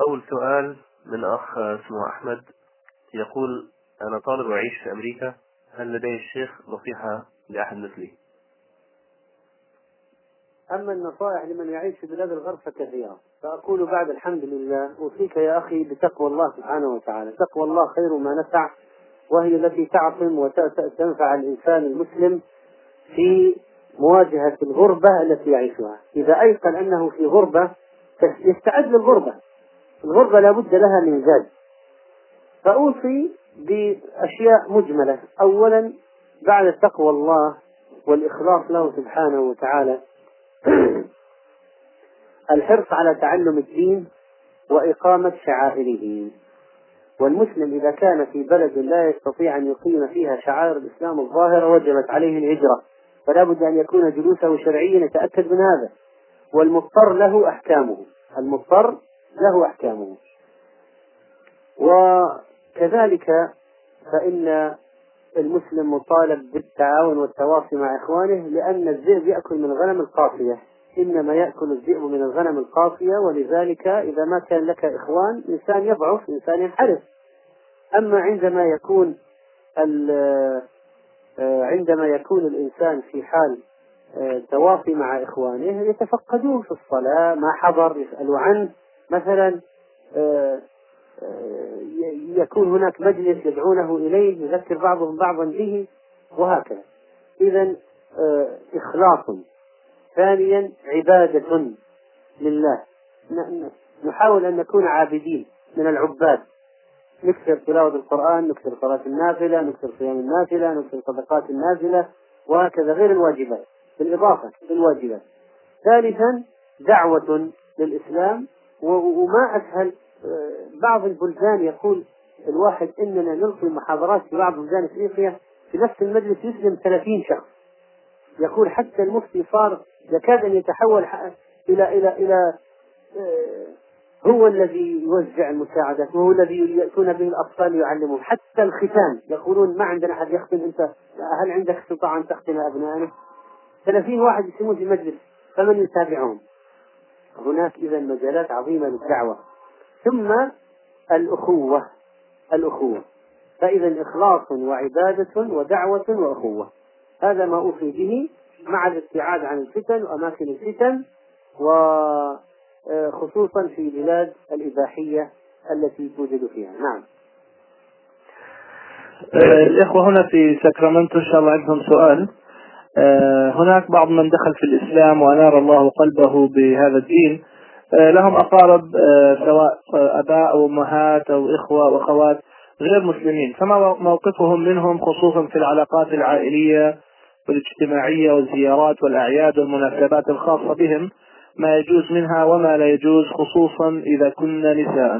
أول سؤال من أخ اسمه أحمد. يقول أنا طالب أعيش في أمريكا هل لدي الشيخ نصيحة لأحد مثلي؟ أما النصائح لمن يعيش في بلاد الغرب فكثيرة فأقول بعد الحمد لله أوصيك يا أخي بتقوى الله سبحانه وتعالى. تقوى الله خير ما نفع وهي التي تعصم وتنفع الإنسان المسلم في مواجهة الغربة التي يعيشها. إذا أيقن أنه في غربة يستعد للغربة. الغربة لابد لها من زاد فأوصي بأشياء مجملة. أولا بعد تقوى الله والإخلاص له سبحانه وتعالى الحرص على تعلم الدين وإقامة شعائره. والمسلم إذا كان في بلد لا يستطيع أن يقيم فيها شعائر الإسلام الظاهرة وجبت عليه الهجرة. فلا بد أن يكون جلوسه شرعيا يتأكد من هذا. والمضطر له أحكامه. المضطر له أحكامه. وكذلك فإن المسلم مطالب بالتعاون والتواصي مع إخوانه لأن الذئب يأكل من الغنم القافية إنما يأكل الذئب من الغنم القافية ولذلك إذا ما كان لك إخوان إنسان يضعف إنسان ينحرف. أما عندما يكون عندما يكون الإنسان في حال آه، تواصي مع إخوانه يتفقدوه في الصلاة ما حضر يسألوا عنه. مثلا آه، يكون هناك مجلس يدعونه إليه يذكر بعضهم بعضا به وهكذا. إذا إخلاص. ثانيا عبادة لله. نحاول أن نكون عابدين من العباد. نكثر تلاوة القرآن نكثر صلاة النافلة نكثر صيام النافلة نكثر صدقات النافلة وهكذا غير الواجبات. بالإضافة للواجبات ثالثا دعوة للإسلام. وما أسهل آه، بعض البلدان يقول الواحد إننا نلقي محاضرات في بعض بلدان إفريقيا في نفس المجلس يسلم 30 شخص. يقول حتى المفتي صار يكاد أن يتحول إلى إلى إلى آه، هو الذي يوزع المساعدات وهو الذي يأتون به الأطفال يعلمهم. حتى الختان يقولون ما عندنا أحد يختم أنت هل عندك استطاعة أن تختم أبنائنا؟ 30 واحد يسمون في مجلس فمن يتابعهم؟ هناك إذا مجالات عظيمة للدعوة. ثم الأخوة الأخوة. فإذا إخلاص وعبادة ودعوة وأخوة. هذا ما أوصي به مع الابتعاد عن الفتن وأماكن الفتن وخصوصا في بلاد الإباحية التي توجد فيها. نعم. الإخوة هنا في ساكرامنتو إن شاء الله عندهم سؤال. هناك بعض من دخل في الإسلام وأنار الله قلبه بهذا الدين. آه، لهم أقارب سواء أباء أو أمهات أو إخوة وأخوات غير مسلمين. فما موقفهم منهم خصوصا في العلاقات العائلية والاجتماعية والزيارات والأعياد والمناسبات الخاصة بهم ما يجوز منها وما لا يجوز خصوصا إذا كنا نساء.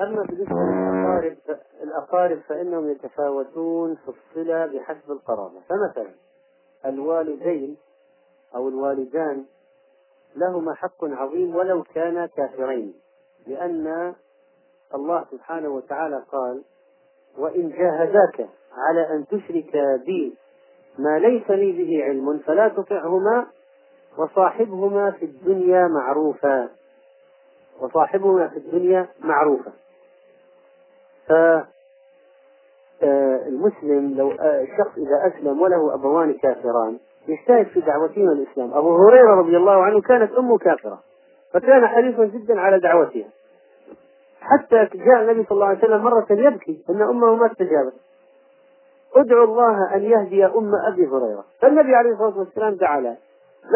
أما للأقارب الأقارب فإنهم يتفاوتون في الصلة بحسب القرابة. فمثلا الوالدين أو الوالدان لهما حق عظيم ولو كانا كافرين لأن الله سبحانه وتعالى قال وإن جاهداك على أن تشرك بي ما ليس لي به علم فلا تطعهما وصاحبهما في الدنيا معروفا. وصاحبهما في الدنيا معروفا. فالمسلم لو الشخص إذا أسلم وله أبوان كافران يجتهد في دعوتهما الإسلام. أبو هريرة رضي الله عنه كانت أمه كافرة فكان حريصا جدا على دعوتها. حتى جاء النبي صلى الله عليه وسلم مرة يبكي أن أمه ما استجابت. ادعو الله أن يهدي أم أبي هريرة. فالنبي عليه الصلاة والسلام دعا له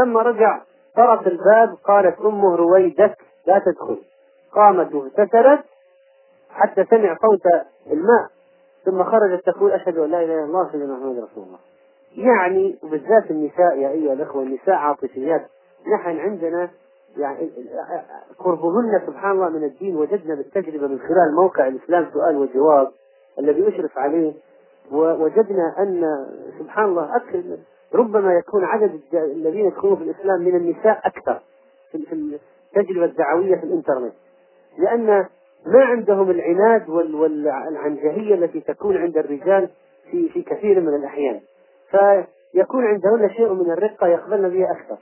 لما رجع طرق الباب قالت أمه رويدك لا تدخل. قامت واغتسلت حتى سمع صوت الماء ثم خرجت تقول أشهد أن لا إله إلا الله سيدنا محمد رسول الله. يعني وبالذات النساء يا أيها الأخوة النساء عاطفيات. نحن عندنا يعني قربهن سبحان الله من الدين وجدنا بالتجربة من خلال موقع الإسلام سؤال وجواب الذي أشرف عليه ووجدنا أن سبحان الله أكثر ربما يكون عدد الذين يدخلون في الإسلام من النساء أكثر في التجربة الدعوية في الإنترنت. لأن ما عندهم العناد والعنجهية التي تكون عند الرجال في في كثير من الأحيان. فيكون عندهن شيء من الرقة يقبلن بها أكثر.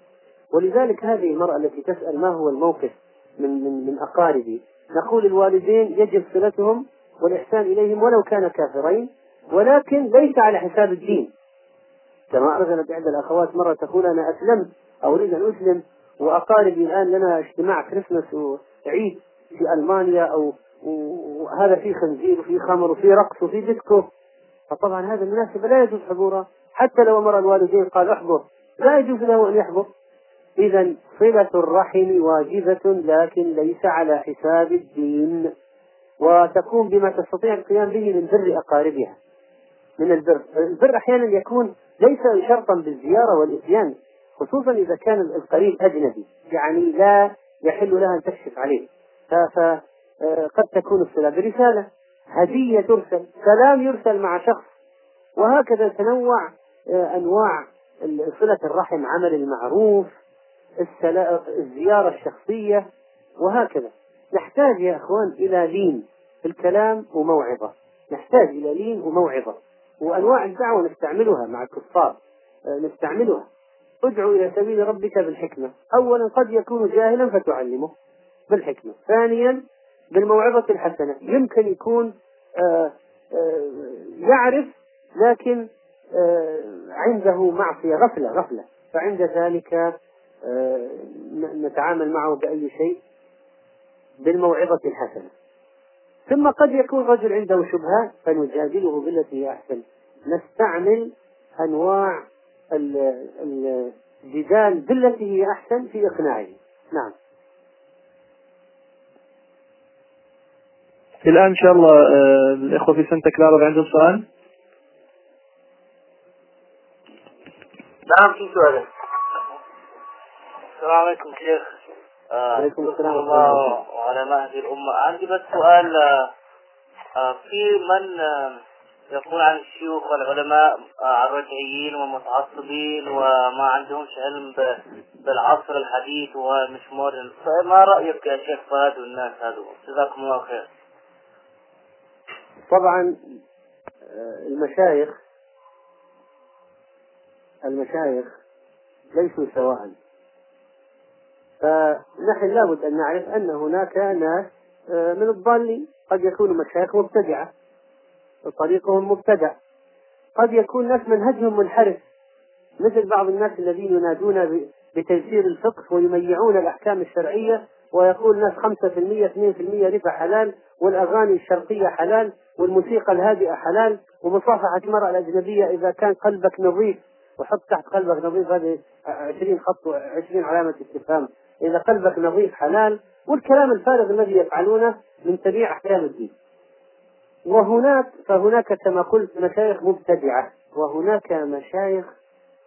ولذلك هذه المرأة التي تسأل ما هو الموقف من من من أقاربي. نقول الوالدين يجب صلتهم والإحسان إليهم ولو كان كافرين ولكن ليس على حساب الدين. كما أرسلت إحدى الأخوات مرة تقول أنا أسلمت أريد أن أسلم وأقاربي الآن لنا اجتماع كريسماس وعيد في ألمانيا أو وهذا فيه خنزير وفيه خمر وفيه رقص وفيه ديسكو. فطبعا هذا المناسبة لا يجوز حضورها حتى لو أمر الوالدين قال احضر لا يجوز له أن يحضر إذا صلة الرحم واجبة لكن ليس على حساب الدين. وتكون بما تستطيع القيام به من بر أقاربها. من البر. البر أحيانا يكون ليس شرطا بالزيارة والإتيان خصوصا إذا كان القريب أجنبي. يعني لا يحل لها أن تكشف عليه. فقد آه، تكون الصلة برسالة. هدية ترسل كلام يرسل مع شخص. وهكذا تنوع آه، أنواع صلة الرحم عمل المعروف الزيارة الشخصية وهكذا. نحتاج يا أخوان إلى لين في الكلام وموعظة. نحتاج إلى لين وموعظة. وأنواع الدعوة نستعملها مع الكفار آه، نستعملها. ادعو إلى سبيل ربك بالحكمة. أولا قد يكون جاهلا فتعلمه. بالحكمة. ثانيا بالموعظة الحسنة. يمكن يكون آه، آه، يعرف لكن عنده معصية غفلة غفلة. فعند ذلك نتعامل معه بأي شيء؟ بالموعظة الحسنة. ثم قد يكون رجل عنده شبهات فنجادله بالتي هي أحسن. نستعمل أنواع الجدال بالتي هي أحسن في إقناعه. نعم. الآن إن شاء الله آه، الإخوة في سانتا كلارا عندهم سؤال؟ نعم في سؤال. السلام عليكم شيخ. آه، عليكم السلام الله وعلى مهدي الأمة. عندي بس سؤال آه، في من يقول عن الشيوخ والعلماء الرجعيين والمتعصبين وما عندهمش علم بالعصر الحديث ومش مودرن فما رأيك يا شيخ فهد والناس هذول جزاكم الله خير. طبعا آه، المشايخ المشايخ ليسوا سواء. فنحن لابد أن نعرف أن هناك ناس آه، من الضالين. قد يكونوا مشايخ مبتدعة. وطريقهم مبتدع. قد يكون ناس منهجهم منحرف. مثل بعض الناس الذين ينادون بتيسير الفقه ويميعون الأحكام الشرعية ويقول ناس خمسة في المية اثنين في المية ربا حلال والأغاني الشرقية حلال والموسيقى الهادئة حلال ومصافحة المرأة الأجنبية إذا كان قلبك نظيف وحط تحت قلبك نظيف هذه عشرين خط وعشرين علامة استفهام. إذا قلبك نظيف حلال والكلام الفارغ الذي يفعلونه من تبيع أحكام الدين. وهناك فهناك كما قلت مشايخ مبتدعة وهناك مشايخ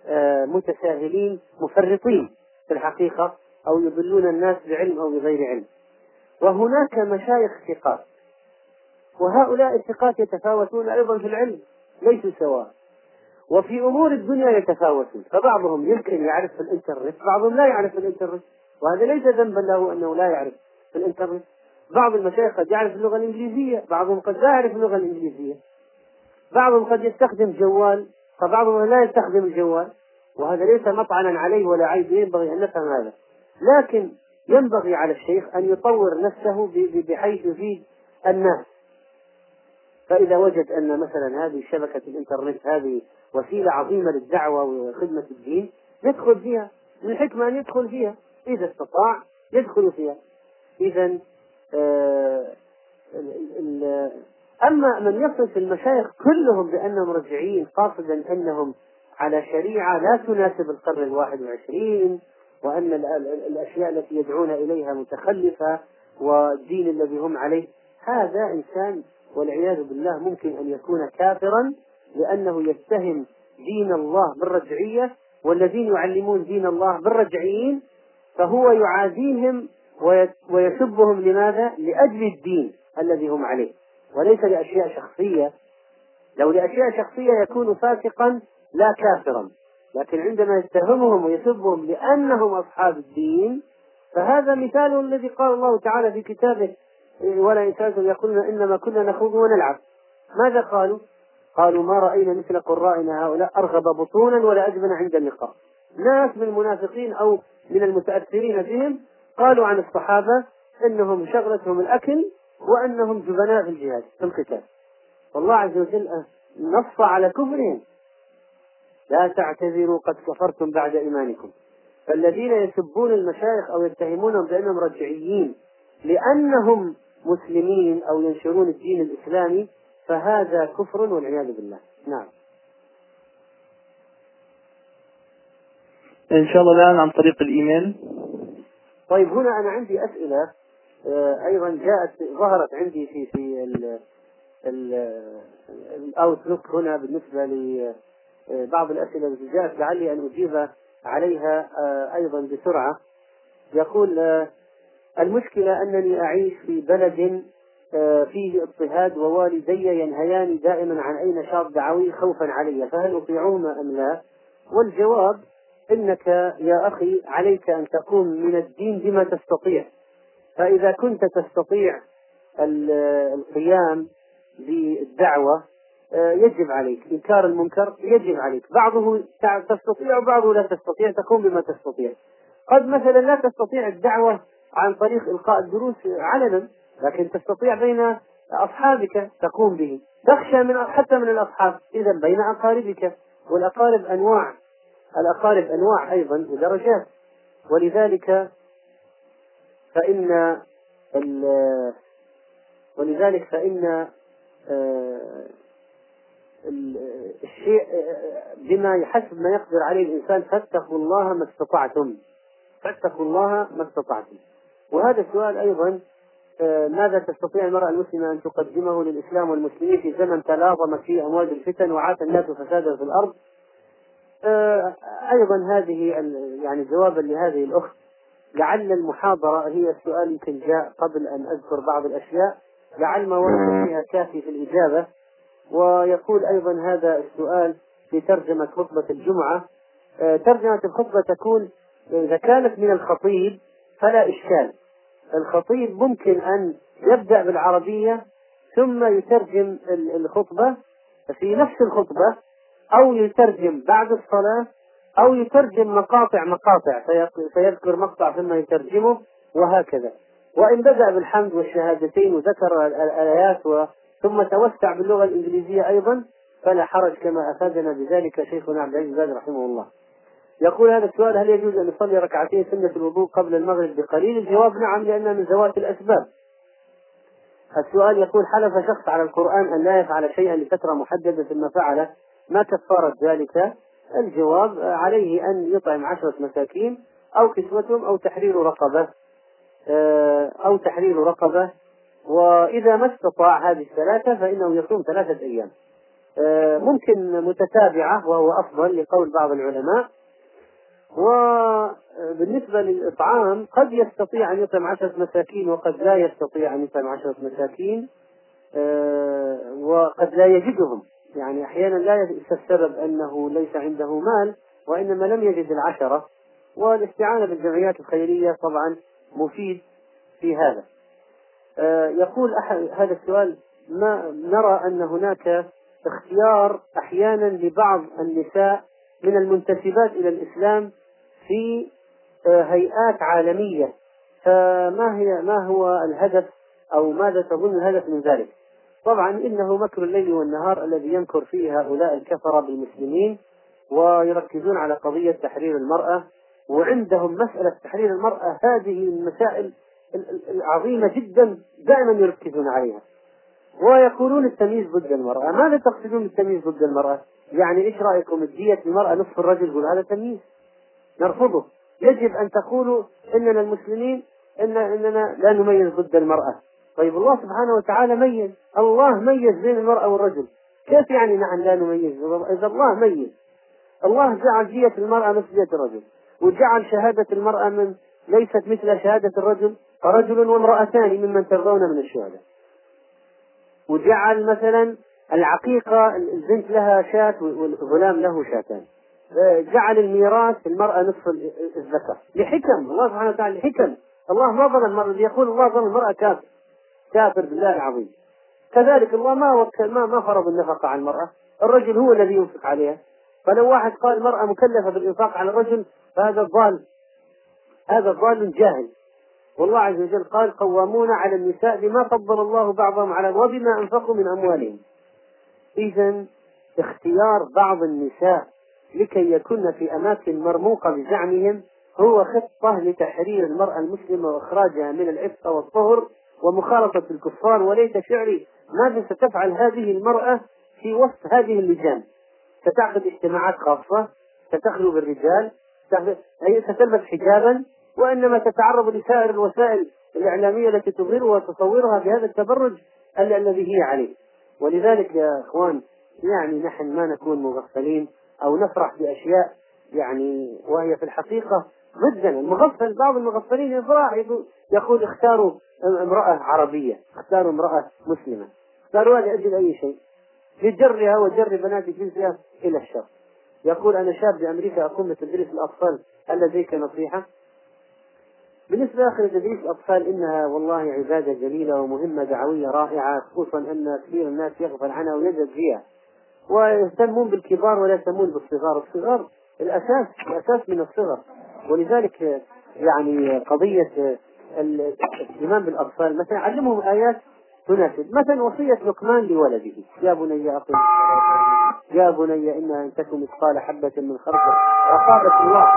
آه، متساهلين مفرطين في الحقيقة. أو يضلون الناس بعلم أو بغير علم. وهناك مشايخ ثقات. وهؤلاء الثقات يتفاوتون أيضا في العلم ليسوا سواء. وفي أمور الدنيا يتفاوتون فبعضهم يمكن يعرف في الإنترنت بعضهم لا يعرف في الإنترنت. وهذا ليس ذنبا له أنه لا يعرف في الإنترنت. بعض المشايخ قد يعرف اللغة الإنجليزية بعضهم قد لا يعرف اللغة الإنجليزية. بعضهم قد يستخدم جوال فبعضهم لا يستخدم الجوال وهذا ليس مطعنا عليه ولا عيب ينبغي أن نفهم هذا. لكن ينبغي على الشيخ أن يطور نفسه بحيث يفيد الناس. فإذا وجد أن مثلا هذه شبكة الإنترنت هذه وسيلة عظيمة للدعوة وخدمة الدين يدخل فيها. من الحكمة أن يدخل فيها. إذا استطاع يدخل فيها. إذا آه، أما من يصف المشايخ كلهم بأنهم رجعيين قاصدا أنهم على شريعة لا تناسب القرن الواحد وعشرين وأن الأشياء التي يدعون إليها متخلفة والدين الذي هم عليه هذا إنسان والعياذ بالله ممكن أن يكون كافرا لأنه يتهم دين الله بالرجعية والذين يعلمون دين الله بالرجعيين فهو يعاديهم ويسبهم لماذا؟ لأجل الدين الذي هم عليه. وليس لأشياء شخصية. لو لأشياء شخصية يكون فاسقا لا كافرا. لكن عندما يتهمهم ويسبهم لأنهم أصحاب الدين فهذا مثال الذي قال الله تعالى في كتابه ولا إنسان يقولون إنما كنا نخوض ونلعب. ماذا قالوا؟ قالوا ما رأينا مثل قرائنا هؤلاء أرغب بطونا ولا أجبن عند اللقاء. ناس من المنافقين أو من المتأثرين بهم قالوا عن الصحابة إنهم شغلتهم الأكل وإنهم جبناء في الجهاد في القتال. والله عز وجل نص على كفرهم. لا تعتذروا قد كفرتم بعد إيمانكم. فالذين يسبون المشايخ أو يتهمونهم بأنهم رجعيين لأنهم مسلمين أو ينشرون الدين الإسلامي فهذا كفر والعياذ بالله. نعم. إن شاء الله الآن عن طريق الإيميل. طيب هنا أنا عندي أسئلة آه، أيضا جاءت ظهرت عندي في في الأوتلوك هنا بالنسبة لبعض آه، الأسئلة التي جاءت لعلي أن أجيب عليها آه، أيضا بسرعة يقول المشكلة أنني أعيش في بلد فيه اضطهاد ووالدي ينهيان دائما عن أي نشاط دعوي خوفا علي فهل أطيعهما أم لا؟ والجواب إنك يا أخي عليك أن تقوم من الدين بما تستطيع فإذا كنت تستطيع القيام بالدعوة آه، يجب عليك. إنكار المنكر يجب عليك. بعضه تستطيع وبعضه لا تستطيع. تقوم بما تستطيع. قد مثلا لا تستطيع الدعوة عن طريق إلقاء الدروس علنا لكن تستطيع بين أصحابك تقوم به. تخشى من حتى من الأصحاب. اذا بين أقاربك. والأقارب أنواع. الأقارب أنواع أيضا ودرجات. ولذلك فإن ولذلك فإن آه، الشيء بما يحسب ما يقدر عليه الإنسان فاتقوا الله ما استطعتم. فاتقوا الله ما استطعتم. وهذا السؤال أيضا آه، ماذا تستطيع المرأة المسلمة أن تقدمه للإسلام والمسلمين في زمن تلاظمت فيه أمواج الفتن وعاش الناس فسادا في الأرض؟ آه، أيضا هذه يعني جوابا لهذه الأخت. لعل المحاضرة هي السؤال يمكن جاء قبل أن أذكر بعض الأشياء. لعل ما ورد فيها كافي في الإجابة. ويقول أيضا هذا السؤال في ترجمة خطبة الجمعة. آه، ترجمة الخطبة تكون إذا كانت من الخطيب فلا إشكال. الخطيب ممكن أن يبدأ بالعربية ثم يترجم الخطبة في نفس الخطبة أو يترجم بعد الصلاة أو يترجم مقاطع مقاطع فيذكر مقطع ثم يترجمه وهكذا. وإن بدأ بالحمد والشهادتين وذكر الآيات و... ثم توسع باللغة الإنجليزية أيضا فلا حرج كما أفادنا بذلك شيخنا عبد العزيز باز رحمه الله. يقول هذا السؤال هل يجوز أن نصلي ركعتين سنة الوضوء قبل المغرب بقليل؟ الجواب نعم لأنها من ذوات الأسباب. السؤال يقول حلف شخص على القرآن أن لا يفعل شيئا لفترة محددة ثم فعله ما كفارة ذلك؟ الجواب عليه أن يطعم عشرة مساكين أو كسوتهم أو تحرير رقبة آه، أو تحرير رقبة وإذا ما استطاع هذه الثلاثة فإنه يصوم ثلاثة أيام. آه، ممكن متتابعة وهو أفضل لقول بعض العلماء. وبالنسبة للإطعام قد يستطيع أن يطعم عشرة مساكين وقد لا يستطيع أن يطعم عشرة مساكين آه، وقد لا يجدهم. يعني أحيانا لا السبب أنه ليس عنده مال وإنما لم يجد العشرة. والاستعانة بالجمعيات الخيرية طبعا مفيد في هذا. آه، يقول أحد هذا السؤال ما نرى أن هناك اختيار أحيانا لبعض النساء من المنتسبات إلى الإسلام في آه، هيئات عالمية فما هي ما هو الهدف أو ماذا تظن الهدف من ذلك؟ طبعا إنه مكر الليل والنهار الذي ينكر فيه هؤلاء الكفرة بالمسلمين ويركزون على قضية تحرير المرأة وعندهم مسألة تحرير المرأة هذه المسائل العظيمة جدا دائما يركزون عليها. ويقولون التمييز ضد المرأة. ماذا تقصدون بالتمييز ضد المرأة؟ يعني إيش رأيكم؟ الدية المرأة نصف الرجل يقول هذا تمييز. نرفضه. يجب أن تقولوا إننا المسلمين إن إننا لا نميز ضد المرأة. طيب الله سبحانه وتعالى ميز. الله ميز بين المرأة والرجل. كيف يعني نحن لا نميز؟ إذا الله ميز. الله جعل جية المرأة مثل جية الرجل. وجعل شهادة المرأة من ليست مثل شهادة الرجل. فرجل وامرأتان ممن ترضون من الشهداء وجعل مثلا العقيقة البنت لها شاة والغلام له شاتان. جعل الميراث المرأة نصف الذكر. لحكم الله سبحانه وتعالى لحكم. الله ما ظلم المرأة يقول الله ظلم المرأة كافر. كافر بالله العظيم. كذلك الله ما وكل ما ما فرض النفقة على المرأة. الرجل هو الذي ينفق عليها. فلو واحد قال المرأة مكلفة بالإنفاق على الرجل فهذا ضال هذا ضال جاهل. والله عز وجل قال قوامون على النساء بما فضل الله بعضهم على وبما أنفقوا من أموالهم. إذا اختيار بعض النساء لكي يكن في أماكن مرموقة بزعمهم هو خطة لتحرير المرأة المسلمة وإخراجها من العفة والطهر ومخالطة الكفار وليس شعري ماذا ستفعل هذه المرأة في وسط هذه اللجان؟ ستعقد اجتماعات خاصة ستخلو بالرجال ستلبس حجابا وإنما تتعرض لسائر الوسائل الإعلامية التي تظهرها وتصورها بهذا التبرج الذي هي عليه. ولذلك يا إخوان يعني نحن ما نكون مغفلين أو نفرح بأشياء يعني وهي في الحقيقة ضدنا. المغفل بعض المغفلين يفرح يقول اختاروا امرأة عربية اختاروا امرأة مسلمة. اختاروا لأجل أي شيء؟ لجرها وجر بنات جنسها إلى الشر. يقول أنا شاب بأمريكا أقوم بتدريس الأطفال هل لديك نصيحة؟ بالنسبة لآخر تدريس الأطفال إنها والله عبادة جليلة ومهمة دعوية رائعة خصوصا أن كثير الناس يغفل عنها ويذهب فيها. ويهتمون بالكبار ولا يهتمون بالصغار. الصغار الأساس الأساس من الصغر. ولذلك يعني قضية الاهتمام بالأطفال مثلا علمهم آيات تناسب. مثلا وصية لقمان لولده. يا بني أقم يا بني إنها إن تكن مثقال حبة من خردل. رقابة الله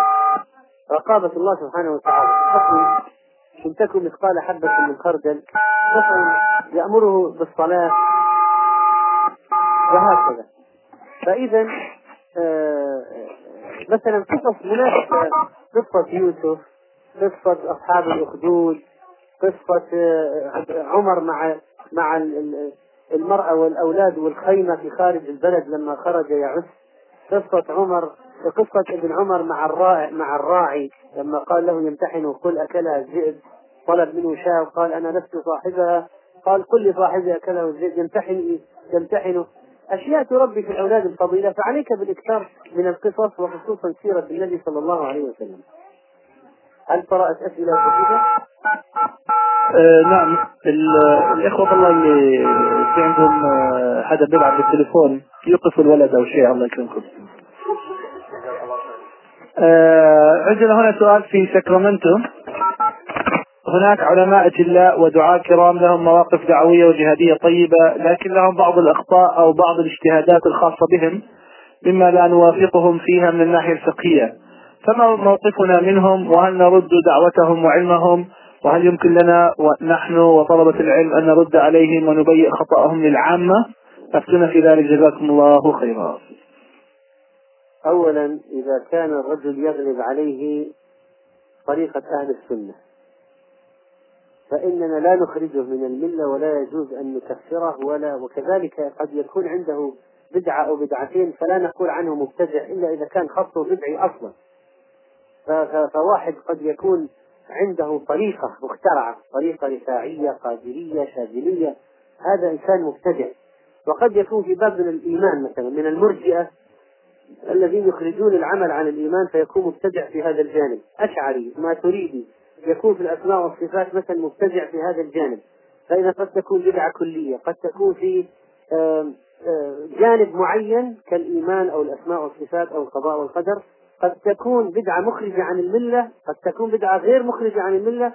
رقابة الله سبحانه وتعالى. إن تكن مثقال حبة من خردل. مثلا يأمره بالصلاة. وهكذا. فإذا آه، مثلا قصص مناسبة. قصة يوسف. قصة أصحاب الأخدود. قصة آه، عمر مع مع المرأة والأولاد والخيمة في خارج البلد لما خرج يعس. قصة عمر قصة ابن عمر مع الراعي مع الراعي لما قال له يمتحنه قل أكلها الذئب طلب منه شاة وقال أنا لست صاحبها. قال قل لصاحبي أكله الذئب يمتحن يمتحنه أشياء تربي في الأولاد الفضيلة فعليك بالإكثار من القصص وخصوصا سيرة النبي صلى الله عليه وسلم. هل قرأت أسئلة كثيرة؟ آه نعم. الإخوة الله اللي في عندهم آه حدا بيلعب بالتليفون يوقف الولد أو شيء الله يكرمكم. آه عندنا هنا سؤال في ساكرامنتو. هناك علماء أجلاء ودعاة كرام لهم مواقف دعوية وجهادية طيبة لكن لهم بعض الأخطاء أو بعض الاجتهادات الخاصة بهم مما لا نوافقهم فيها من الناحية الفقهية. فما موقفنا منهم؟ وهل نرد دعوتهم وعلمهم؟ وهل يمكن لنا ونحن وطلبة العلم أن نرد عليهم ونبيئ خطأهم للعامة؟ أفتنا في ذلك. جزاكم الله خيرا. أولا إذا كان الرجل يغلب عليه طريقة أهل السنة فإننا لا نخرجه من الملة ولا يجوز أن نكفره ولا وكذلك قد يكون عنده بدعة أو بدعتين فلا نقول عنه مبتدع إلا إذا كان خطه بدعي أصلا. فواحد قد يكون عنده طريقة مخترعة طريقة رفاعية قادرية شاذلية هذا إنسان مبتدع. وقد يكون في باب من الإيمان مثلا من المرجئة الذين يخرجون العمل عن الإيمان فيكون مبتدع في هذا الجانب. أشعري ما تريدي يكون في الأسماء والصفات مثلا مبتدع في هذا الجانب. فإذا قد تكون بدعة كلية قد تكون في جانب معين كالإيمان أو الأسماء والصفات أو القضاء والقدر قد تكون بدعة مخرجة عن الملة قد تكون بدعة غير مخرجة عن الملة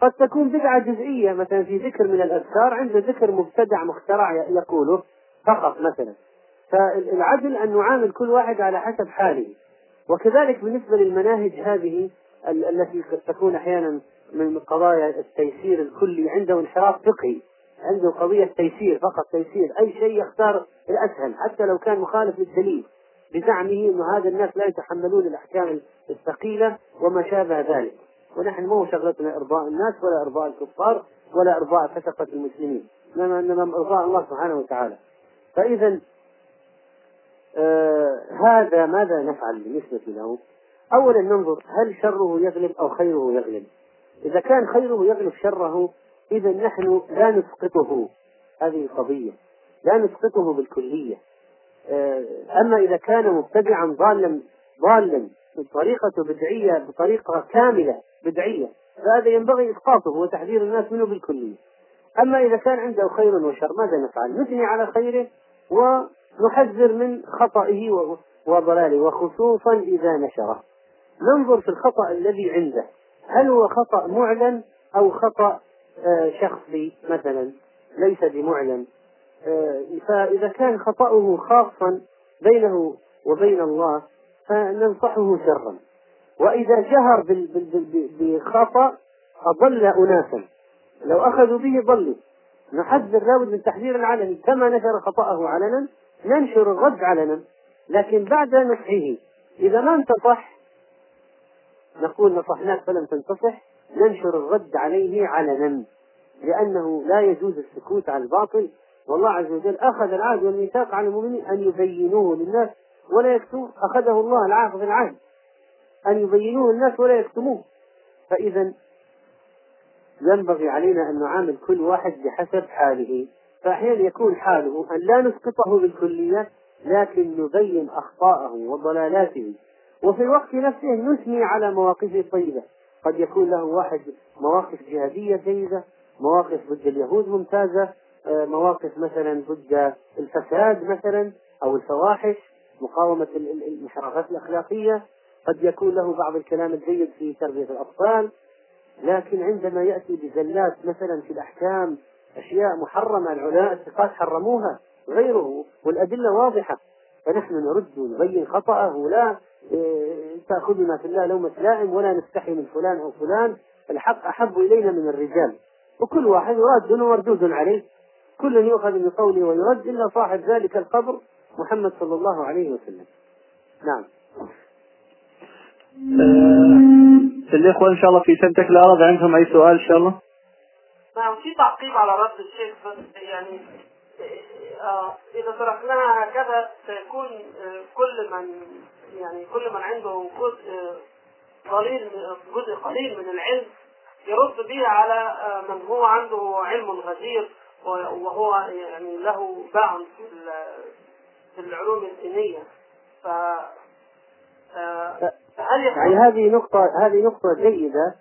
قد تكون بدعة جزئية مثلا في ذكر من الأذكار عنده ذكر مبتدع مخترع يقوله فقط مثلا. فالعدل أن نعامل كل واحد على حسب حاله. وكذلك بالنسبة للمناهج هذه التي قد تكون أحيانا من قضايا التيسير الكلي عنده انحراف فقهي عنده قضية تيسير فقط تيسير. أي شيء يختار الأسهل حتى لو كان مخالف للدليل بزعمه أن هذا الناس لا يتحملون الأحكام الثقيلة وما شابه ذلك. ونحن مو شغلتنا إرضاء الناس ولا إرضاء الكفار ولا إرضاء فسقة المسلمين إنما إنما إرضاء الله سبحانه وتعالى. فإذا آه هذا ماذا نفعل بالنسبة له؟ أولا ننظر هل شره يغلب أو خيره يغلب؟ إذا كان خيره يغلب شره إذا نحن لا نسقطه هذه القضية لا نسقطه بالكلية آه، أما إذا كان مبتدعا ضالا ضالا بطريقة بدعية بطريقة كاملة بدعية فهذا ينبغي إسقاطه وتحذير الناس منه بالكلية أما إذا كان عنده خير وشر ماذا نفعل؟ نثني على خيره ونحذر من خطئه وضلاله وخصوصا إذا نشره. ننظر في الخطأ الذي عنده. هل هو خطأ معلن أو خطأ آه، شخصي مثلا؟ ليس بمعلن. آه، فإذا كان خطأه خاصا بينه وبين الله فننصحه شرا. وإذا جهر بخطأ أضل أناسا. لو أخذوا به ضلوا. نحذر لابد من تحذير علني كما نشر خطأه علنا ننشر الرد علنا لكن بعد نصحه إذا ما انتصح نقول نصحناك فلم تنتصح ننشر الرد عليه علنا لأنه لا يجوز السكوت عن الباطل. والله عز وجل أخذ العهد والميثاق على المؤمنين أن يبينوه للناس ولا يكتموه أخذه الله العهد في العهد أن يبينوه للناس ولا يكتموه. فإذا ينبغي علينا أن نعامل كل واحد بحسب حاله. فأحيانا يكون حاله أن لا نسقطه بالكلية لكن نبين أخطاءه وضلالاته. وفي الوقت نفسه نثني على مواقفه الطيبة. قد يكون له واحد مواقف جهادية جيدة مواقف ضد اليهود ممتازة آه، مواقف مثلا ضد الفساد مثلا أو الفواحش مقاومة المنحرفات الأخلاقية. قد يكون له بعض الكلام الجيد في تربية الأطفال. لكن عندما يأتي بزلات مثلا في الأحكام أشياء محرمة العلماء الثقات حرموها غيره والأدلة واضحة. فنحن نرد ونبين خطأه لا إيه، تأخذنا في الله لومة لائم ولا نستحي من فلان أو فلان. الحق أحب إلينا من الرجال. وكل واحد راد ومردود عليه. كل يؤخذ من قوله ويرد إلا صاحب ذلك القبر محمد صلى الله عليه وسلم. نعم. آه، الإخوة إن شاء الله في سنتك الأرض عندهم أي سؤال إن شاء الله؟ نعم في تعقيب على رد الشيخ بس يعني آه إذا تركناها هكذا سيكون آه كل من يعني كل من عنده جزء آه، قليل جزء قليل من العلم يرد به على آه، من هو عنده علم غزير وهو يعني له باع في العلوم الدينية ف آه، يعني هذه نقطة هذه نقطة جيدة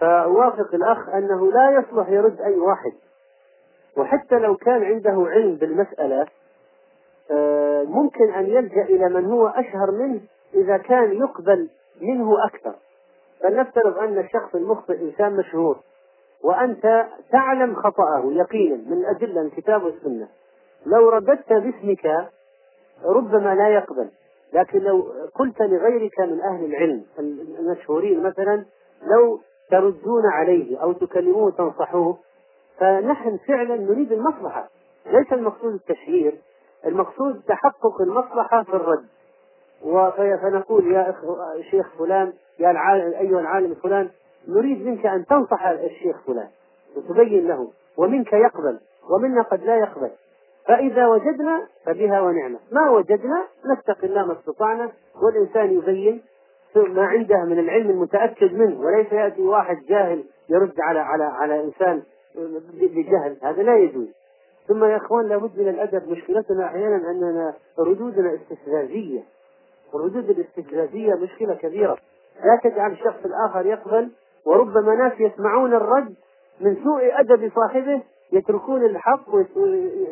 فأوافق الأخ أنه لا يصلح يرد أي واحد. وحتى لو كان عنده علم بالمسألة آه، ممكن أن يلجأ إلى من هو أشهر منه إذا كان يقبل منه أكثر. فلنفترض أن الشخص المخطئ إنسان مشهور وأنت تعلم خطأه يقينا من الأدلة الكتاب والسنة لو رددت باسمك ربما لا يقبل. لكن لو قلت لغيرك من أهل العلم المشهورين مثلا لو تردون عليه أو تكلموه تنصحوه فنحن فعلا نريد المصلحة. ليس المقصود التشهير المقصود تحقق المصلحة في الرد. فنقول يا شيخ فلان يا العالم أيها العالم فلان نريد منك أن تنصح الشيخ فلان. وتبين له ومنك يقبل ومنا قد لا يقبل. فإذا وجدنا فبها ونعمة. ما وجدنا نتقي الله ما استطعنا والإنسان يبين ما عنده من العلم المتأكد منه وليس يأتي واحد جاهل يرد على على على إنسان بجهل هذا لا يجوز ثم يا إخوان لابد من الأدب مشكلتنا أحيانا أننا ردودنا استفزازية الردود الاستفزازية مشكلة كبيرة لا تجعل الشخص الآخر يقبل وربما ناس يسمعون الرد من سوء أدب صاحبه يتركون الحق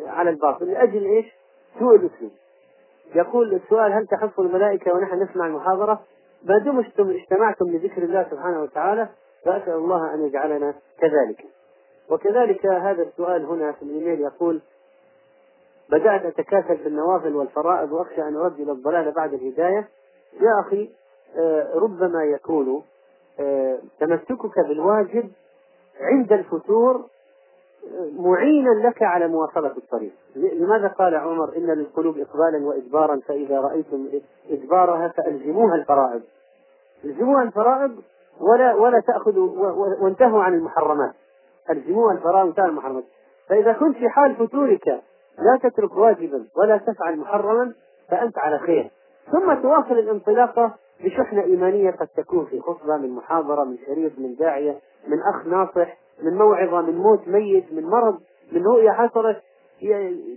على الباطل لأجل إيش؟ سوء الأسلوب. يقول السؤال هل تحف الملائكة ونحن نسمع المحاضرة؟ ما دمتم اجتمعتم لذكر الله سبحانه وتعالى فأسأل الله أن يجعلنا كذلك. وكذلك هذا السؤال هنا في الإيميل يقول بدأت أتكاسل في النوافل والفرائض وأخشى أن أؤدي إلى الضلال بعد الهداية يا أخي آه، ربما يكون آه، تمسكك بالواجب عند الفتور معينا لك على مواصلة الطريق. لماذا قال عمر إن للقلوب إقبالا وإدبارا فإذا رأيتم إدبارها فألزموها الفرائض. ألزموها الفرائض ولا ولا تأخذوا وانتهوا عن المحرمات. ألزموها الفرائض وانتهوا عن المحرمات. فإذا كنت في حال فتورك لا تترك واجبا ولا تفعل محرما فأنت على خير. ثم تواصل الانطلاقة بشحنة إيمانية قد تكون في خطبة من محاضرة من شريط من داعية من أخ ناصح من موعظة من موت ميت من مرض من رؤية حصلت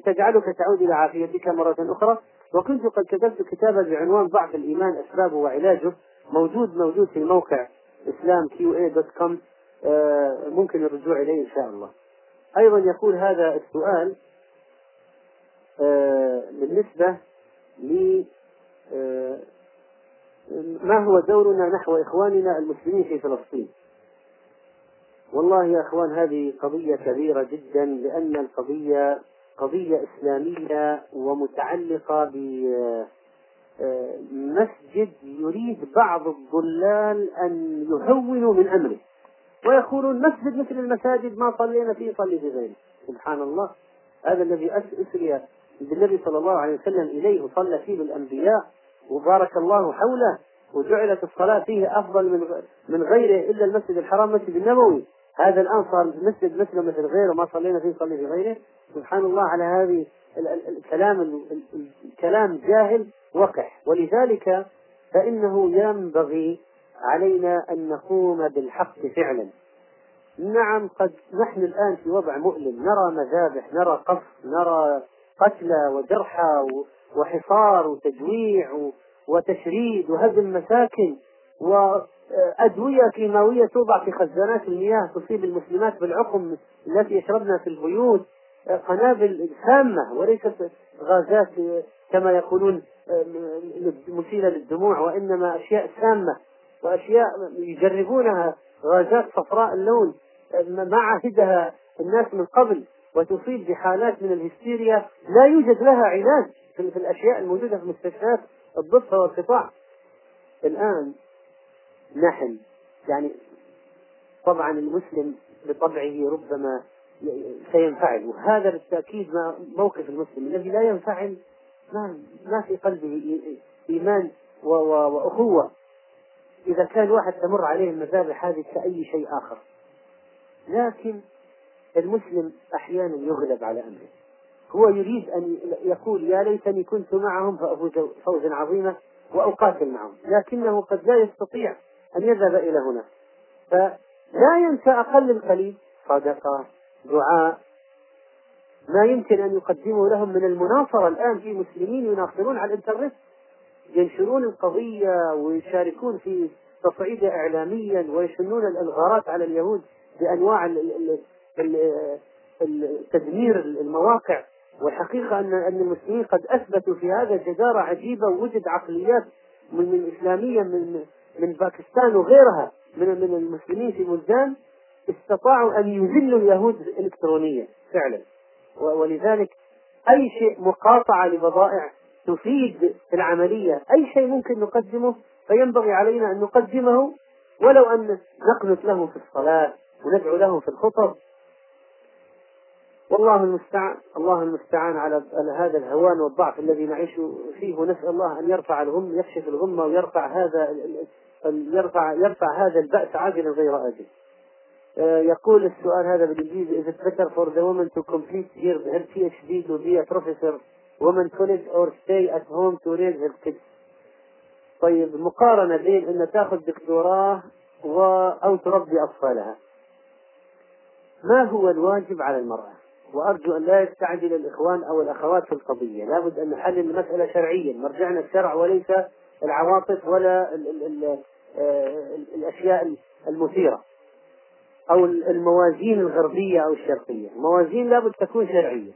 تجعلك تعود إلى عافيتك مرة أخرى. وكنت قد كتبت كتابا بعنوان ضعف الإيمان أسبابه وعلاجه موجود موجود في الموقع إسلام Q A dot com. ممكن الرجوع إليه إن شاء الله. أيضا يقول هذا السؤال آه، بالنسبة ل آه، ما هو دورنا نحو إخواننا المسلمين في فلسطين؟ والله يا أخوان هذه قضية كبيرة جدا لأن القضية قضية إسلامية ومتعلقة بمسجد يريد بعض الضلال أن يهونوا من أمره. ويقولون مسجد مثل المساجد ما صلينا فيه صلي في غيره. سبحان الله. هذا الذي أسري بالنبي صلى الله عليه وسلم إليه وصلى فيه الأنبياء وبارك الله حوله وجعلت الصلاة فيه أفضل من من غيره إلا المسجد الحرام مسجد النبوي. هذا الآن صار مسجد مثله مثل غيره ما صلينا فيه صلي في غيره. سبحان الله على هذه الكلام الكلام جاهل وقح. ولذلك فإنه ينبغي علينا أن نقوم بالحق فعلا. نعم قد نحن الآن في وضع مؤلم. نرى مذابح نرى قصف نرى قتلى وجرحى وحصار وتجويع وتشريد وهدم مساكن وأدوية كيماوية توضع في خزانات المياه تصيب المسلمات بالعقم التي يشربنا في البيوت. قنابل سامة وليست غازات كما يقولون مثيرة للدموع وإنما أشياء سامة وأشياء يجربونها غازات صفراء اللون ما عهدها الناس من قبل وتصيب بحالات من الهستيريا. لا يوجد لها علاج في الأشياء الموجودة في مستشفيات الضفة والقطاع. الآن نحن يعني طبعا المسلم بطبعه ربما سينفعل. وهذا بالتأكيد ما موقف المسلم الذي لا ينفعل ما ما في قلبه إيمان وأخوة. إذا كان واحد تمر عليه المذابح هذه كأي شيء آخر. لكن المسلم أحيانا يغلب على أمره. هو يريد أن يقول يا ليتني كنت معهم فأفوز فوزا عظيما وأقاتل معهم. لكنه قد لا يستطيع أن يذهب إلى هنا. فلا ينسى أقل القليل صدقة دعاء ما يمكن أن يقدموا لهم من المناصرة. الآن في مسلمين يناصرون على الإنترنت ينشرون القضية ويشاركون في تصعيدها إعلاميا ويشنون الإلغارات على اليهود بأنواع تدمير المواقع. والحقيقة أن أن المسلمين قد أثبتوا في هذا جدارة عجيبة ووجد عقليات من من إسلامية من من باكستان وغيرها من من المسلمين في بلدان استطاعوا أن يذلوا اليهود إلكترونيا فعلا. ولذلك أي شيء مقاطعة لبضائع تفيد في العملية أي شيء ممكن نقدمه فينبغي علينا أن نقدمه ولو أن نقنت له في الصلاة وندعو له في الخطب. والله المستعان الله المستعان على هذا الهوان والضعف الذي نعيش فيه ونسأل الله أن يرفع الغم يكشف الغمة ويرفع هذا يرفع يرفع هذا البأس عاجلا غير آجل. يقول السؤال هذا بالإنجليزي is it better for the woman to complete her, her PhD to be a professor woman college or stay at home to raise her kids? طيب مقارنة بين أن تأخذ دكتوراه و أو تربي أطفالها. ما هو الواجب على المرأة؟ وأرجو أن لا يستعجل الإخوان أو الأخوات في القضية. لابد أن نحلل المسألة شرعيا. مرجعنا الشرع وليس العواطف ولا ال ال ال الأشياء المثيرة أو الموازين الغربية أو الشرقية. الموازين لابد تكون شرعية.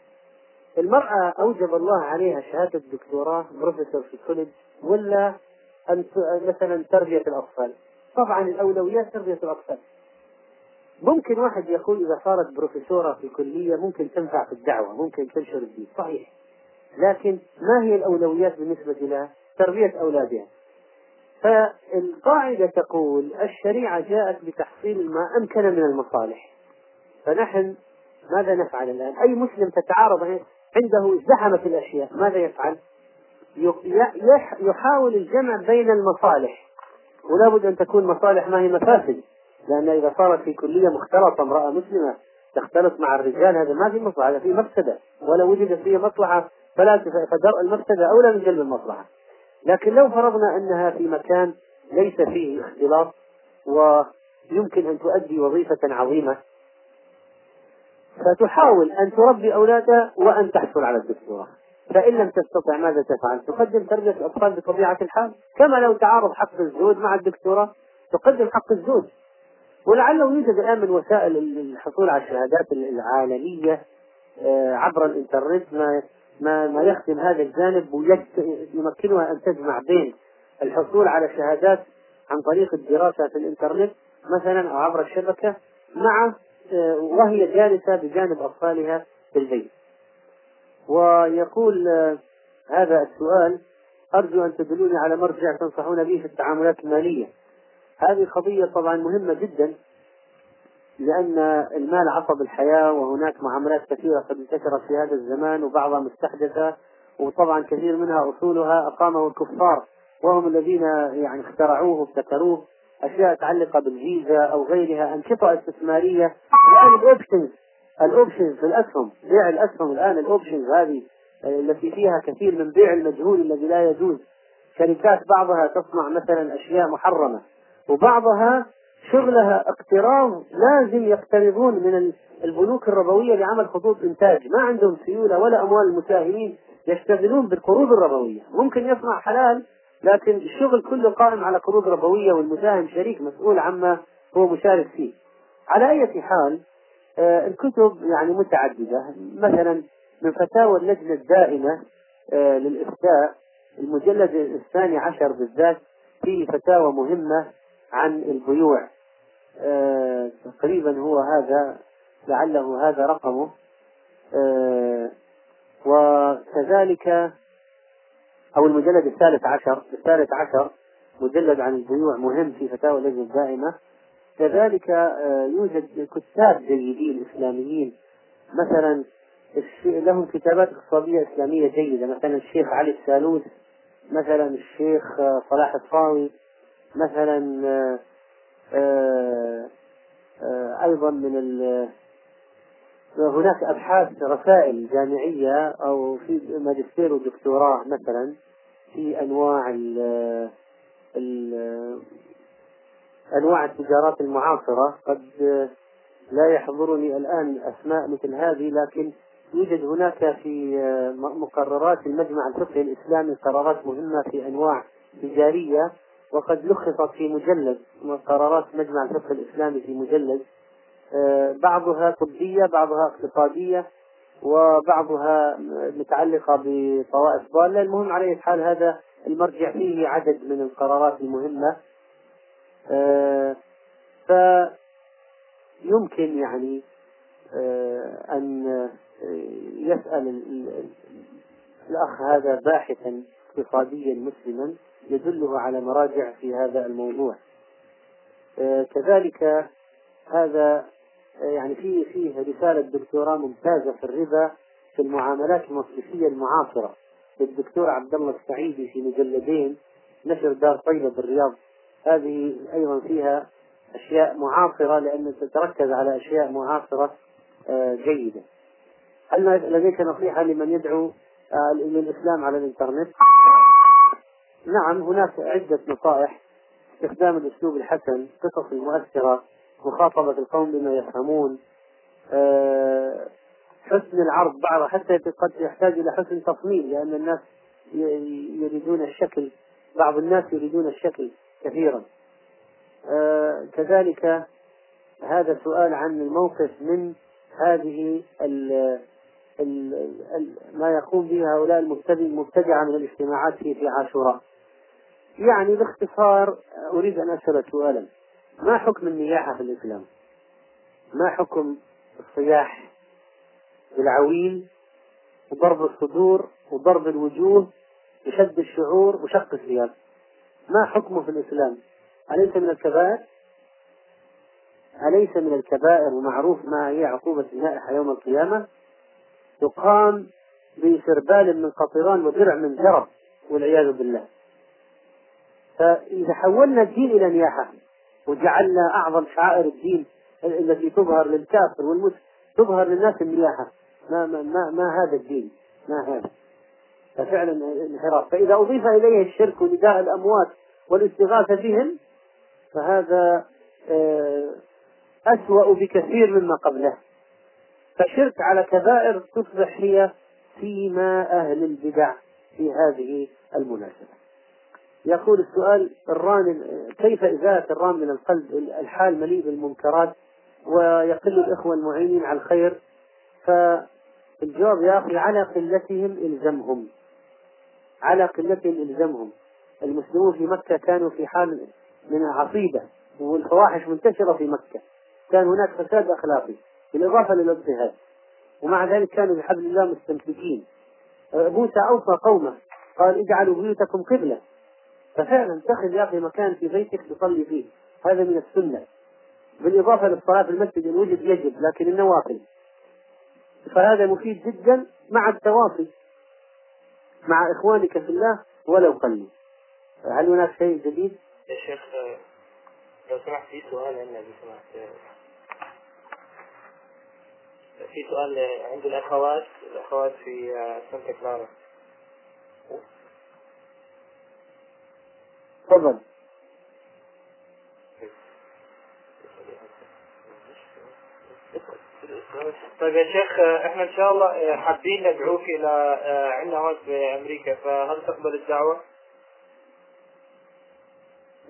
المرأة أوجب الله عليها شهادة دكتوراه بروفيسور في الكوليدج ولا أن مثلا تربية الأطفال. طبعا الأولويات تربية الأطفال. ممكن واحد يقول إذا صارت بروفيسورة في كلية ممكن تنفع في الدعوة ممكن تنشر الدين. صحيح. لكن ما هي الأولويات بالنسبة لها تربية أولادها؟ فالقاعدة تقول الشريعة جاءت بتحصيل ما أمكن من المصالح. فنحن ماذا نفعل الآن؟ أي مسلم تتعارض عنده زحمة الأشياء ماذا يفعل؟ يحاول الجمع بين المصالح. ولا بد أن تكون مصالح ما هي مفاسد. لأن إذا صارت في كلية مختلطة امرأة مسلمة تختلط مع الرجال هذا ما في مصلحة هذا في مفسدة ولا وجدت فيه مصلحة فلا فدرء المفسدة أولى من جلب المصلحة. لكن لو فرضنا أنها في مكان ليس فيه اختلاط ويمكن أن تؤدي وظيفة عظيمة فتحاول أن تربي أولادها وأن تحصل على الدكتوراه. فإن لم تستطع ماذا تفعل؟ تقدم تربية الأطفال بطبيعة الحال. كما لو تعارض حق الزوج مع الدكتوراه تقدم حق الزوج. ولعله يوجد الآن من وسائل الحصول على الشهادات العالمية عبر الإنترنت ما ما ما يخدم هذا الجانب ويمكنها أن تجمع بين الحصول على شهادات عن طريق الدراسة في الإنترنت مثلا أو عبر الشبكة مع آه، وهي جالسة بجانب أطفالها في البيت. ويقول آه، هذا السؤال أرجو أن تدلوني على مرجع تنصحون به في التعاملات المالية. هذه قضية طبعا مهمة جدا لأن المال عصب الحياة وهناك معاملات كثيرة قد انتشرت في هذا الزمان وبعضها مستحدثة وطبعا كثير منها أصولها. أقامه الكفار وهم الذين يعني اخترعوه وابتكروه أشياء متعلقة بالفيزا أو غيرها أنشطة استثمارية. الآن ال options ال options في الأسهم بيع الأسهم الآن ال options هذه التي فيها كثير من بيع المجهول الذي لا يجوز. شركات بعضها تصنع مثلا أشياء محرمة. وبعضها شغلها اقتراض لازم يقترضون من البنوك الربوية لعمل خطوط إنتاج. ما عندهم سيولة ولا أموال المساهمين يشتغلون بالقروض الربوية. ممكن يصنع حلال لكن الشغل كله قائم على قروض ربوية والمساهم شريك مسؤول عما هو مشارك فيه. على أي حال آه الكتب يعني متعددة. مثلا من فتاوى اللجنة الدائمة آه للإفتاء المجلد الثاني عشر بالذات فيه فتاوى مهمة عن البيوع. آه تقريبا هو هذا لعله هذا رقمه. آه وكذلك أو المجلد الثالث عشر الثالث عشر مجلد عن البيوع مهم في فتاوى اللجنة الدائمة. كذلك آه يوجد كتاب جيدين إسلاميين. مثلا لهم كتابات اقتصادية إسلامية جيدة. مثلا الشيخ علي السالوس مثلا الشيخ صلاح الصاوي. مثلا آآ آآ أيضا من هناك أبحاث رسائل جامعية أو في ماجستير ودكتوراه مثلا في أنواع ال أنواع التجارات المعاصرة. قد لا يحضرني الآن أسماء مثل هذه لكن يوجد هناك في مقررات المجمع الفقهي الإسلامي قرارات مهمة في أنواع تجارية. وقد لخصت في مجلد قرارات مجمع الفقه الإسلامي في مجلد بعضها طبية بعضها اقتصادية وبعضها متعلقة بطوائف ضالة. المهم على أي حال هذا المرجع فيه عدد من القرارات المهمة. فيمكن يعني أن يسأل الأخ هذا باحثا اقتصاديا مسلما يدله على مراجع في هذا الموضوع. كذلك هذا يعني فيه فيه رسالة دكتوراه ممتازة في الربا في المعاملات المصرفية المعاصرة. للدكتور عبد الله السعيدي في مجلدين نشر دار طيبة بالرياض. هذه أيضا فيها أشياء معاصرة لأن تتركز على أشياء معاصرة جيدة. هل لديك نصيحة لمن يدعو للإسلام على الإنترنت؟ نعم هناك عدة نصائح استخدام الأسلوب الحسن قصص المؤثرة مخاطبة القوم بما يفهمون أه حسن العرض بعض حتى قد يحتاج إلى حسن تصميم لأن الناس يريدون الشكل بعض الناس يريدون الشكل كثيرا أه كذلك هذا سؤال عن الموقف من هذه ما يقوم به هؤلاء المبتدعة من الاجتماعات في في عاشوراء. يعني باختصار أريد أن أسأل سؤالا. ما حكم النياحة في الإسلام؟ ما حكم الصياح بالعويل وضرب الصدور وضرب الوجوه وشد الشعور وشق الثياب؟ ما حكمه في الإسلام؟ أليس من الكبائر؟ أليس من الكبائر ومعروف ما هي عقوبة النائحة يوم القيامة؟ تقام بسربال من قطران ودرع من جرب والعياذ بالله. فإذا حولنا الدين إلى نياحة وجعلنا أعظم شعائر الدين التي تظهر للكافر والمسلم تظهر للناس النياحة. ما, ما, ما, ما هذا الدين؟ ما هذا؟ ففعلا انحراف. فإذا أضيف إليه الشرك ونداء الأموات والاستغاثة بهم فهذا أسوأ بكثير مما قبله. فشرك على كبائر تصبح هي فيما أهل البدع في هذه المناسبة. يقول السؤال الران كيف إزالة الران من القلب؟ الحال مليء بالمنكرات ويقل الإخوة المعينين على الخير. فالجواب يا أخي على قلتهم إلزمهم. على قلتهم إلزمهم. المسلمون في مكة كانوا في حال من عصيبة والفواحش منتشرة في مكة. كان هناك فساد أخلاقي. بالإضافة للاضطهاد ومع ذلك كانوا بحبل الله مستمسكين موسى أوصى قومه قال اجعلوا بيوتكم قبلة. ففعلا اتخذ يا أخي مكان في بيتك تصلي فيه. هذا من السنة. بالإضافة للصلاة في المسجد إن وجد يجب لكن النوافل. فهذا مفيد جدا مع التواصي مع إخوانك في الله ولو قلوا هل هناك شيء جديد؟ يا شيخ لو سمحت في سؤال عندنا لو سمحت. في سؤال عند الأخوات الأخوات في سانتا كلارا تفضل طيب يا شيخ إحنا إن شاء الله حابين ندعوك إلى عندنا هون في أمريكا فهل تقبل الدعوة؟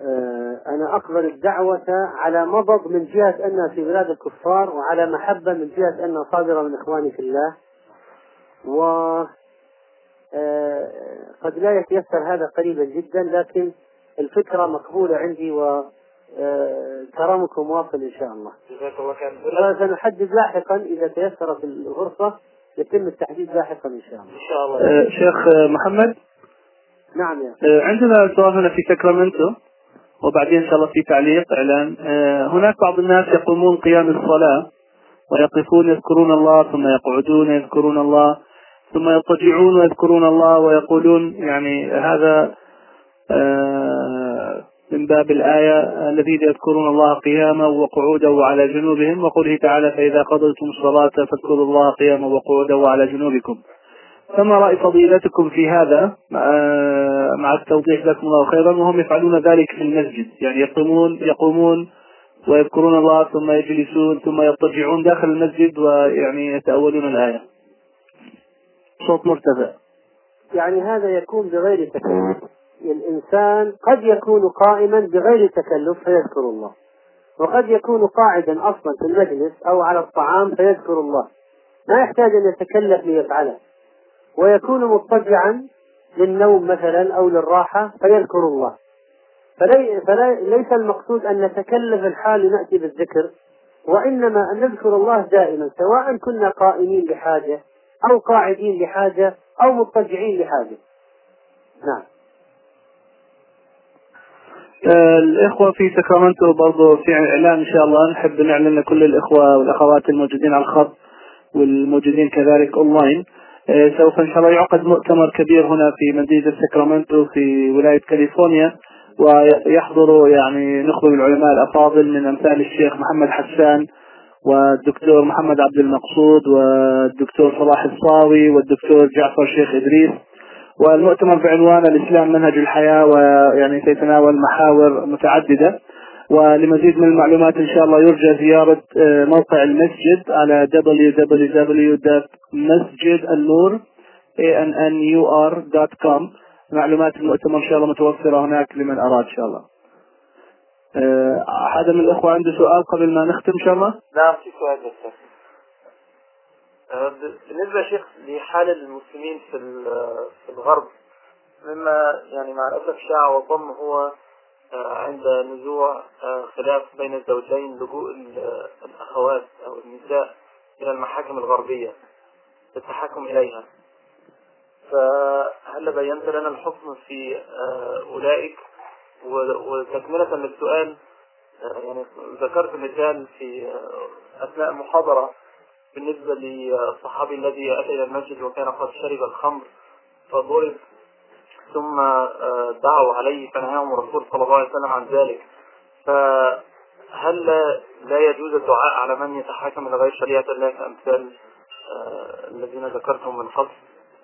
آه، أنا أقبل الدعوة على مضض من جهة أنها في بلاد الكفار وعلى محبة من جهة أنها صادرة من إخواني في الله. و آه، قد لا يتيسر هذا قريبا جدا لكن الفكرة مقبولة عندي و آه، كرمكم واصل إن شاء الله. جزاك الله خير سنحدد لاحقا إذا تيسرت الغرفة يتم التحديد لاحقا إن شاء الله. إن شاء الله. آه، شيخ محمد؟ نعم يا عندنا سؤال هنا في ساكرامنتو. وبعدين إن شاء الله في تعليق إعلان. آه، هناك بعض الناس يقومون قيام الصلاة ويقفون يذكرون الله ثم يقعدون يذكرون الله ثم يضطجعون ويذكرون الله ويقولون يعني هذا آه، من باب الآية الذين يذكرون الله قياما وقعودا وعلى جنوبهم وقوله تعالى فإذا قضيتم الصلاة فاذكروا الله قياما وقعودا وعلى جنوبكم. فما رأي فضيلتكم في هذا؟ آه، مع التوضيح لكم الله خيرا وهم يفعلون ذلك في المسجد. يعني يقومون يقومون ويذكرون الله ثم يجلسون ثم يضطجعون داخل المسجد ويعني يتأولون الآية. صوت مرتفع. يعني هذا يكون بغير تكلف. الإنسان قد يكون قائما بغير تكلف فيذكر الله. وقد يكون قاعدا أصلا في المجلس أو على الطعام فيذكر الله. ما يحتاج أن يتكلف ليفعله. ويكون مضطجعا للنوم مثلا أو للراحة فيذكر الله. فلي فليس المقصود أن نتكلف الحال نأتي بالذكر وإنما أن نذكر الله دائما سواء كنا قائمين لحاجة أو قاعدين لحاجة أو مضطجعين لحاجة نعم. آه، الإخوة في ساكرامنتو برضو في إعلان إن شاء الله. نحب نعلن لكل الإخوة والأخوات الموجودين على الخط والموجودين كذلك أونلاين. سوف إن شاء الله يعقد مؤتمر كبير هنا في مدينة ساكرامنتو في ولاية كاليفورنيا ويحضر يعني نخبة من العلماء الأفاضل من أمثال الشيخ محمد حسان والدكتور محمد عبد المقصود والدكتور صلاح الصاوي والدكتور جعفر شيخ إدريس. والمؤتمر بعنوان الإسلام منهج الحياة ويعني سيتناول محاور متعددة. ولمزيد من المعلومات إن شاء الله يرجى زيارة آه، موقع المسجد على www.مسجدالنور.com معلومات المؤتمر إن شاء الله متوفرة هناك لمن أراد إن شاء الله. آه، أحد من الأخوة عنده سؤال قبل ما نختم إن شاء الله؟ نعم في سؤال بس. آه، بالنسبة شيخ لحال المسلمين في ال- في الغرب مما يعني مع الأسف شاع وضم هو عند نزوع آه، خلاف بين الزوجين لجوء ال- الأخوات أو النساء إلى المحاكم الغربية للتحكم إليها. فهل بينت لنا الحكم في آه، أولئك؟ وتكملة للسؤال آه، يعني ذكرت مثال في أثناء المحاضرة بالنسبة للصحابي الذي أتى إلى المسجد وكان قد شرب الخمر فضرب ثم آه، دعوا عليه فنهاهم الرسول صلى الله عليه وسلم عن ذلك. فهل لا- يجوز الدعاء على من يتحاكم إلى غير شريعة الله كأمثال آه، الذين ذكرتهم من قبل؟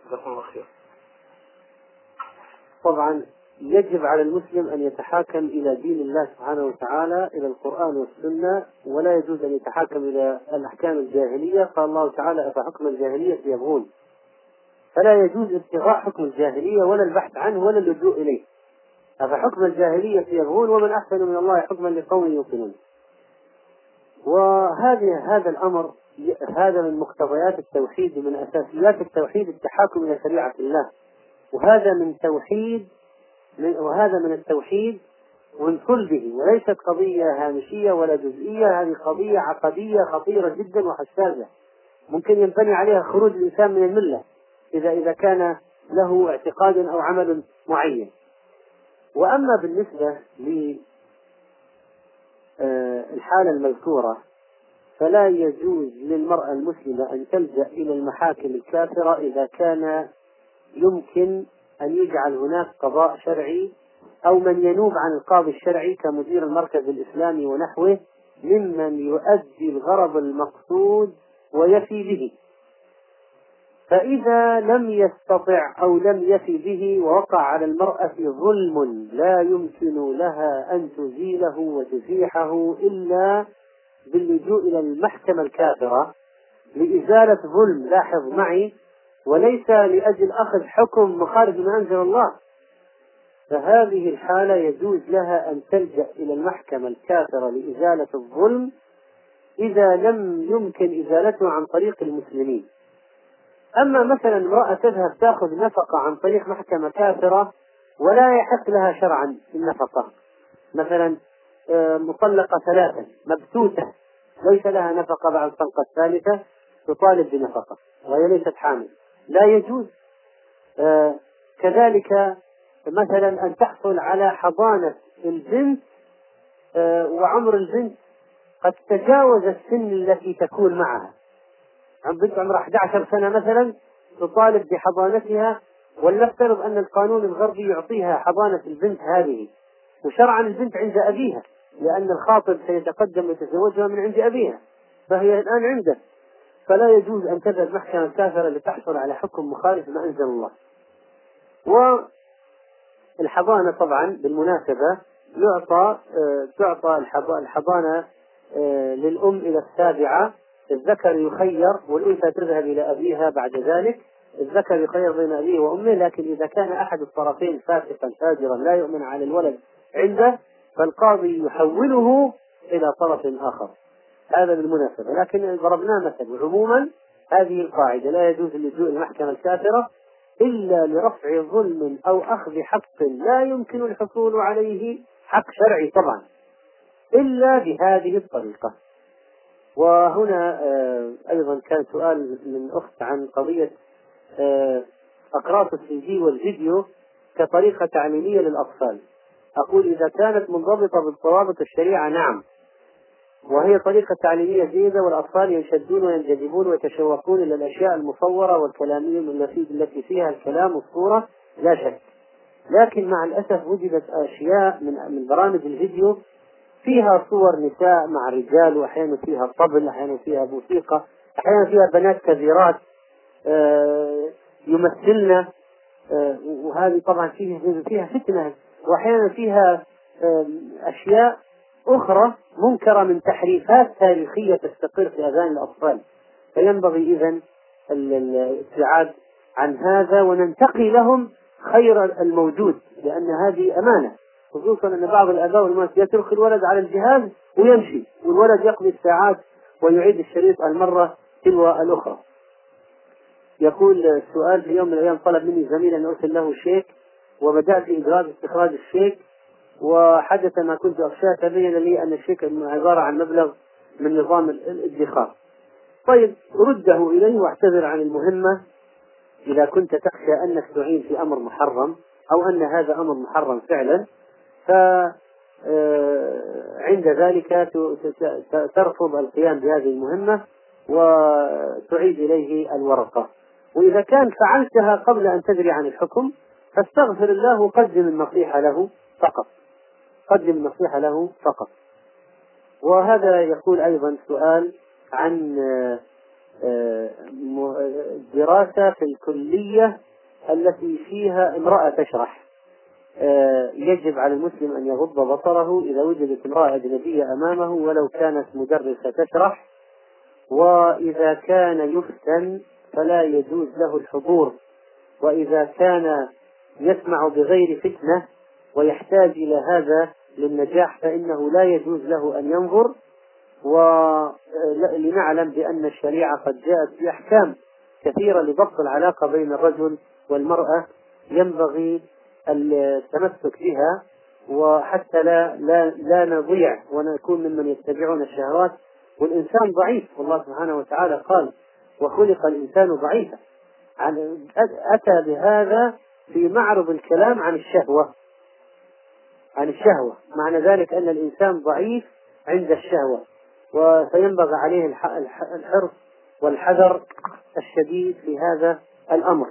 جزاكم الله خير. طبعا يجب على المسلم أن يتحاكم إلى دين الله سبحانه وتعالى إلى القرآن والسنة ولا يجوز أن يتحاكم إلى الأحكام الجاهلية. قال الله تعالى أفحكم الجاهلية يبغون؟ فلا يجوز ابتغاء حكم الجاهلية ولا البحث عنه ولا اللجوء إليه. أفحكم الجاهلية يبغون ومن أحسن من الله حكما لقوم يوقنون. وهذه هذا الأمر هذا من مقتضيات التوحيد ومن أساسيات التوحيد التحاكم إلى شريعة الله. وهذا من توحيد وهذا من التوحيد من صلبه. وليست قضية هامشية ولا جزئية هذه قضية عقدية خطيرة جدا وحساسة ممكن ينبني عليها خروج الإنسان من الملة. إذا إذا كان له اعتقاد أو عمل معين. وأما بالنسبة للحالة آه، المذكورة فلا يجوز للمرأة المسلمة أن تلجأ إلى المحاكم الكافرة إذا كان يمكن أن يجعل هناك قضاء شرعي أو من ينوب عن القاضي الشرعي كمدير المركز الإسلامي ونحوه ممن يؤدي الغرض المقصود ويفي به. فإذا لم يستطع أو لم يفي به ووقع على المرأة ظلم لا يمكن لها أن تزيله وتزيحه إلا باللجوء إلى المحكمة الكافرة لإزالة ظلم. لاحظ معي وليس لأجل أخذ حكم مخارج ما أنزل الله. فهذه الحالة يجوز لها أن تلجأ إلى المحكمة الكافرة لإزالة الظلم إذا لم يمكن إزالته عن طريق المسلمين. أما مثلا امرأة تذهب تأخذ نفقة عن طريق محكمة كافرة ولا يحق لها شرعا النفقة. مثلا آه، مطلقة ثلاثا مبتوتة ليس لها نفقة بعد الطلقة الثالثة تطالب بنفقة وهي ليست حامل. لا يجوز آه، كذلك مثلا أن تحصل على حضانة البنت آه، وعمر البنت قد تجاوز السن التي تكون معها. بنت عمرها 11 سنة مثلا تطالب بحضانتها ولنفترض أن القانون الغربي يعطيها حضانة البنت هذه. وشرعا البنت عند أبيها لأن الخاطب سيتقدم ويتزوجها من عند أبيها فهي الآن عنده. فلا يجوز أن تذهب محكمة كافرة لتحصل على حكم مخالف ما أنزل الله. والحضانة طبعا بالمناسبة يعطى آه، تعطى الحضانة آه، للأم إلى السابعة الذكر يخير والأنثى تذهب إلى أبيها بعد ذلك. الذكر يخير بين أبيه وأمه لكن إذا كان أحد الطرفين فاسقا فاجرا لا يؤمن على الولد عنده فالقاضي يحوله إلى طرف آخر. هذا بالمناسبة. لكن ضربناه مثل عموما. هذه القاعدة لا يجوز اللجوء المحكمة الكافرة إلا لرفع ظلم أو أخذ حق لا يمكن الحصول عليه حق شرعي طبعا إلا بهذه الطريقة. وهنا آه، أيضا كان سؤال من أخت عن قضية آه، أقراص السي دي والفيديو كطريقة تعليمية للأطفال. أقول إذا كانت منضبطة بالضوابط الشريعة نعم. وهي طريقة تعليمية جيدة والأطفال ينشدون وينجذبون ويتشوقون إلى الأشياء المصورة والكلامية التي فيها الكلام والصورة لا شك. لكن مع الأسف وجدت أشياء من من برامج الفيديو فيها صور نساء مع رجال وأحيانا فيها طبل أحيانا فيها موسيقى أحيانا فيها بنات كبيرات آه، يمثلن آه، وهذه طبعا فيها فيها فتنة وأحيانا فيها أشياء أخرى منكرة من تحريفات تاريخية تستقر في أذهان الأطفال. فينبغي إذا الابتعاد عن هذا وننتقي لهم خير الموجود لأن هذه أمانة. خصوصا أن بعض الآباء والأمهات يترك الولد على الجهاز ويمشي والولد يقضي الساعات ويعيد الشريط المرة تلو الأخرى. يقول السؤال في يوم من الأيام طلب مني زميل أن أرسل له شيك وبدأت إجراء استخراج الشيك وحدث ما كنت أخشاه تبين لي أن الشيك عبارة عن مبلغ من نظام الادخار. طيب رده إليه واعتذر عن المهمة. إذا كنت تخشى أنك تعين في أمر محرم أو أن هذا أمر محرم فعلا ف آه، ذلك ترفض القيام بهذه المهمة وتعيد إليه الورقة. وإذا كان فعلتها قبل أن تدري عن الحكم فاستغفر الله وقدم النصيحة له فقط. قدم النصيحة له فقط. وهذا يقول أيضا سؤال عن آه، دراسة في الكلية التي فيها امرأة تشرح. آه، يجب على المسلم أن يغض بصره إذا وجدت امرأة أجنبية أمامه ولو كانت مدرسة تشرح وإذا كان يفتن فلا يجوز له الحضور وإذا كان يسمع بغير فتنة ويحتاج إلى هذا للنجاح فإنه لا يجوز له أن ينظر ولنعلم بأن الشريعة قد جاءت بأحكام كثيرة لضبط العلاقة بين الرجل والمرأة ينبغي التمسك بها وحتى لا لا لا نضيع ونكون ممن يتبعون الشهوات. والإنسان ضعيف والله سبحانه وتعالى قال وخلق الإنسان ضعيفا. أتى بهذا في معرض الكلام عن الشهوة. عن الشهوة. معنى ذلك أن الإنسان ضعيف عند الشهوة. وسينبغي عليه الحرص والحذر الشديد في هذا الأمر.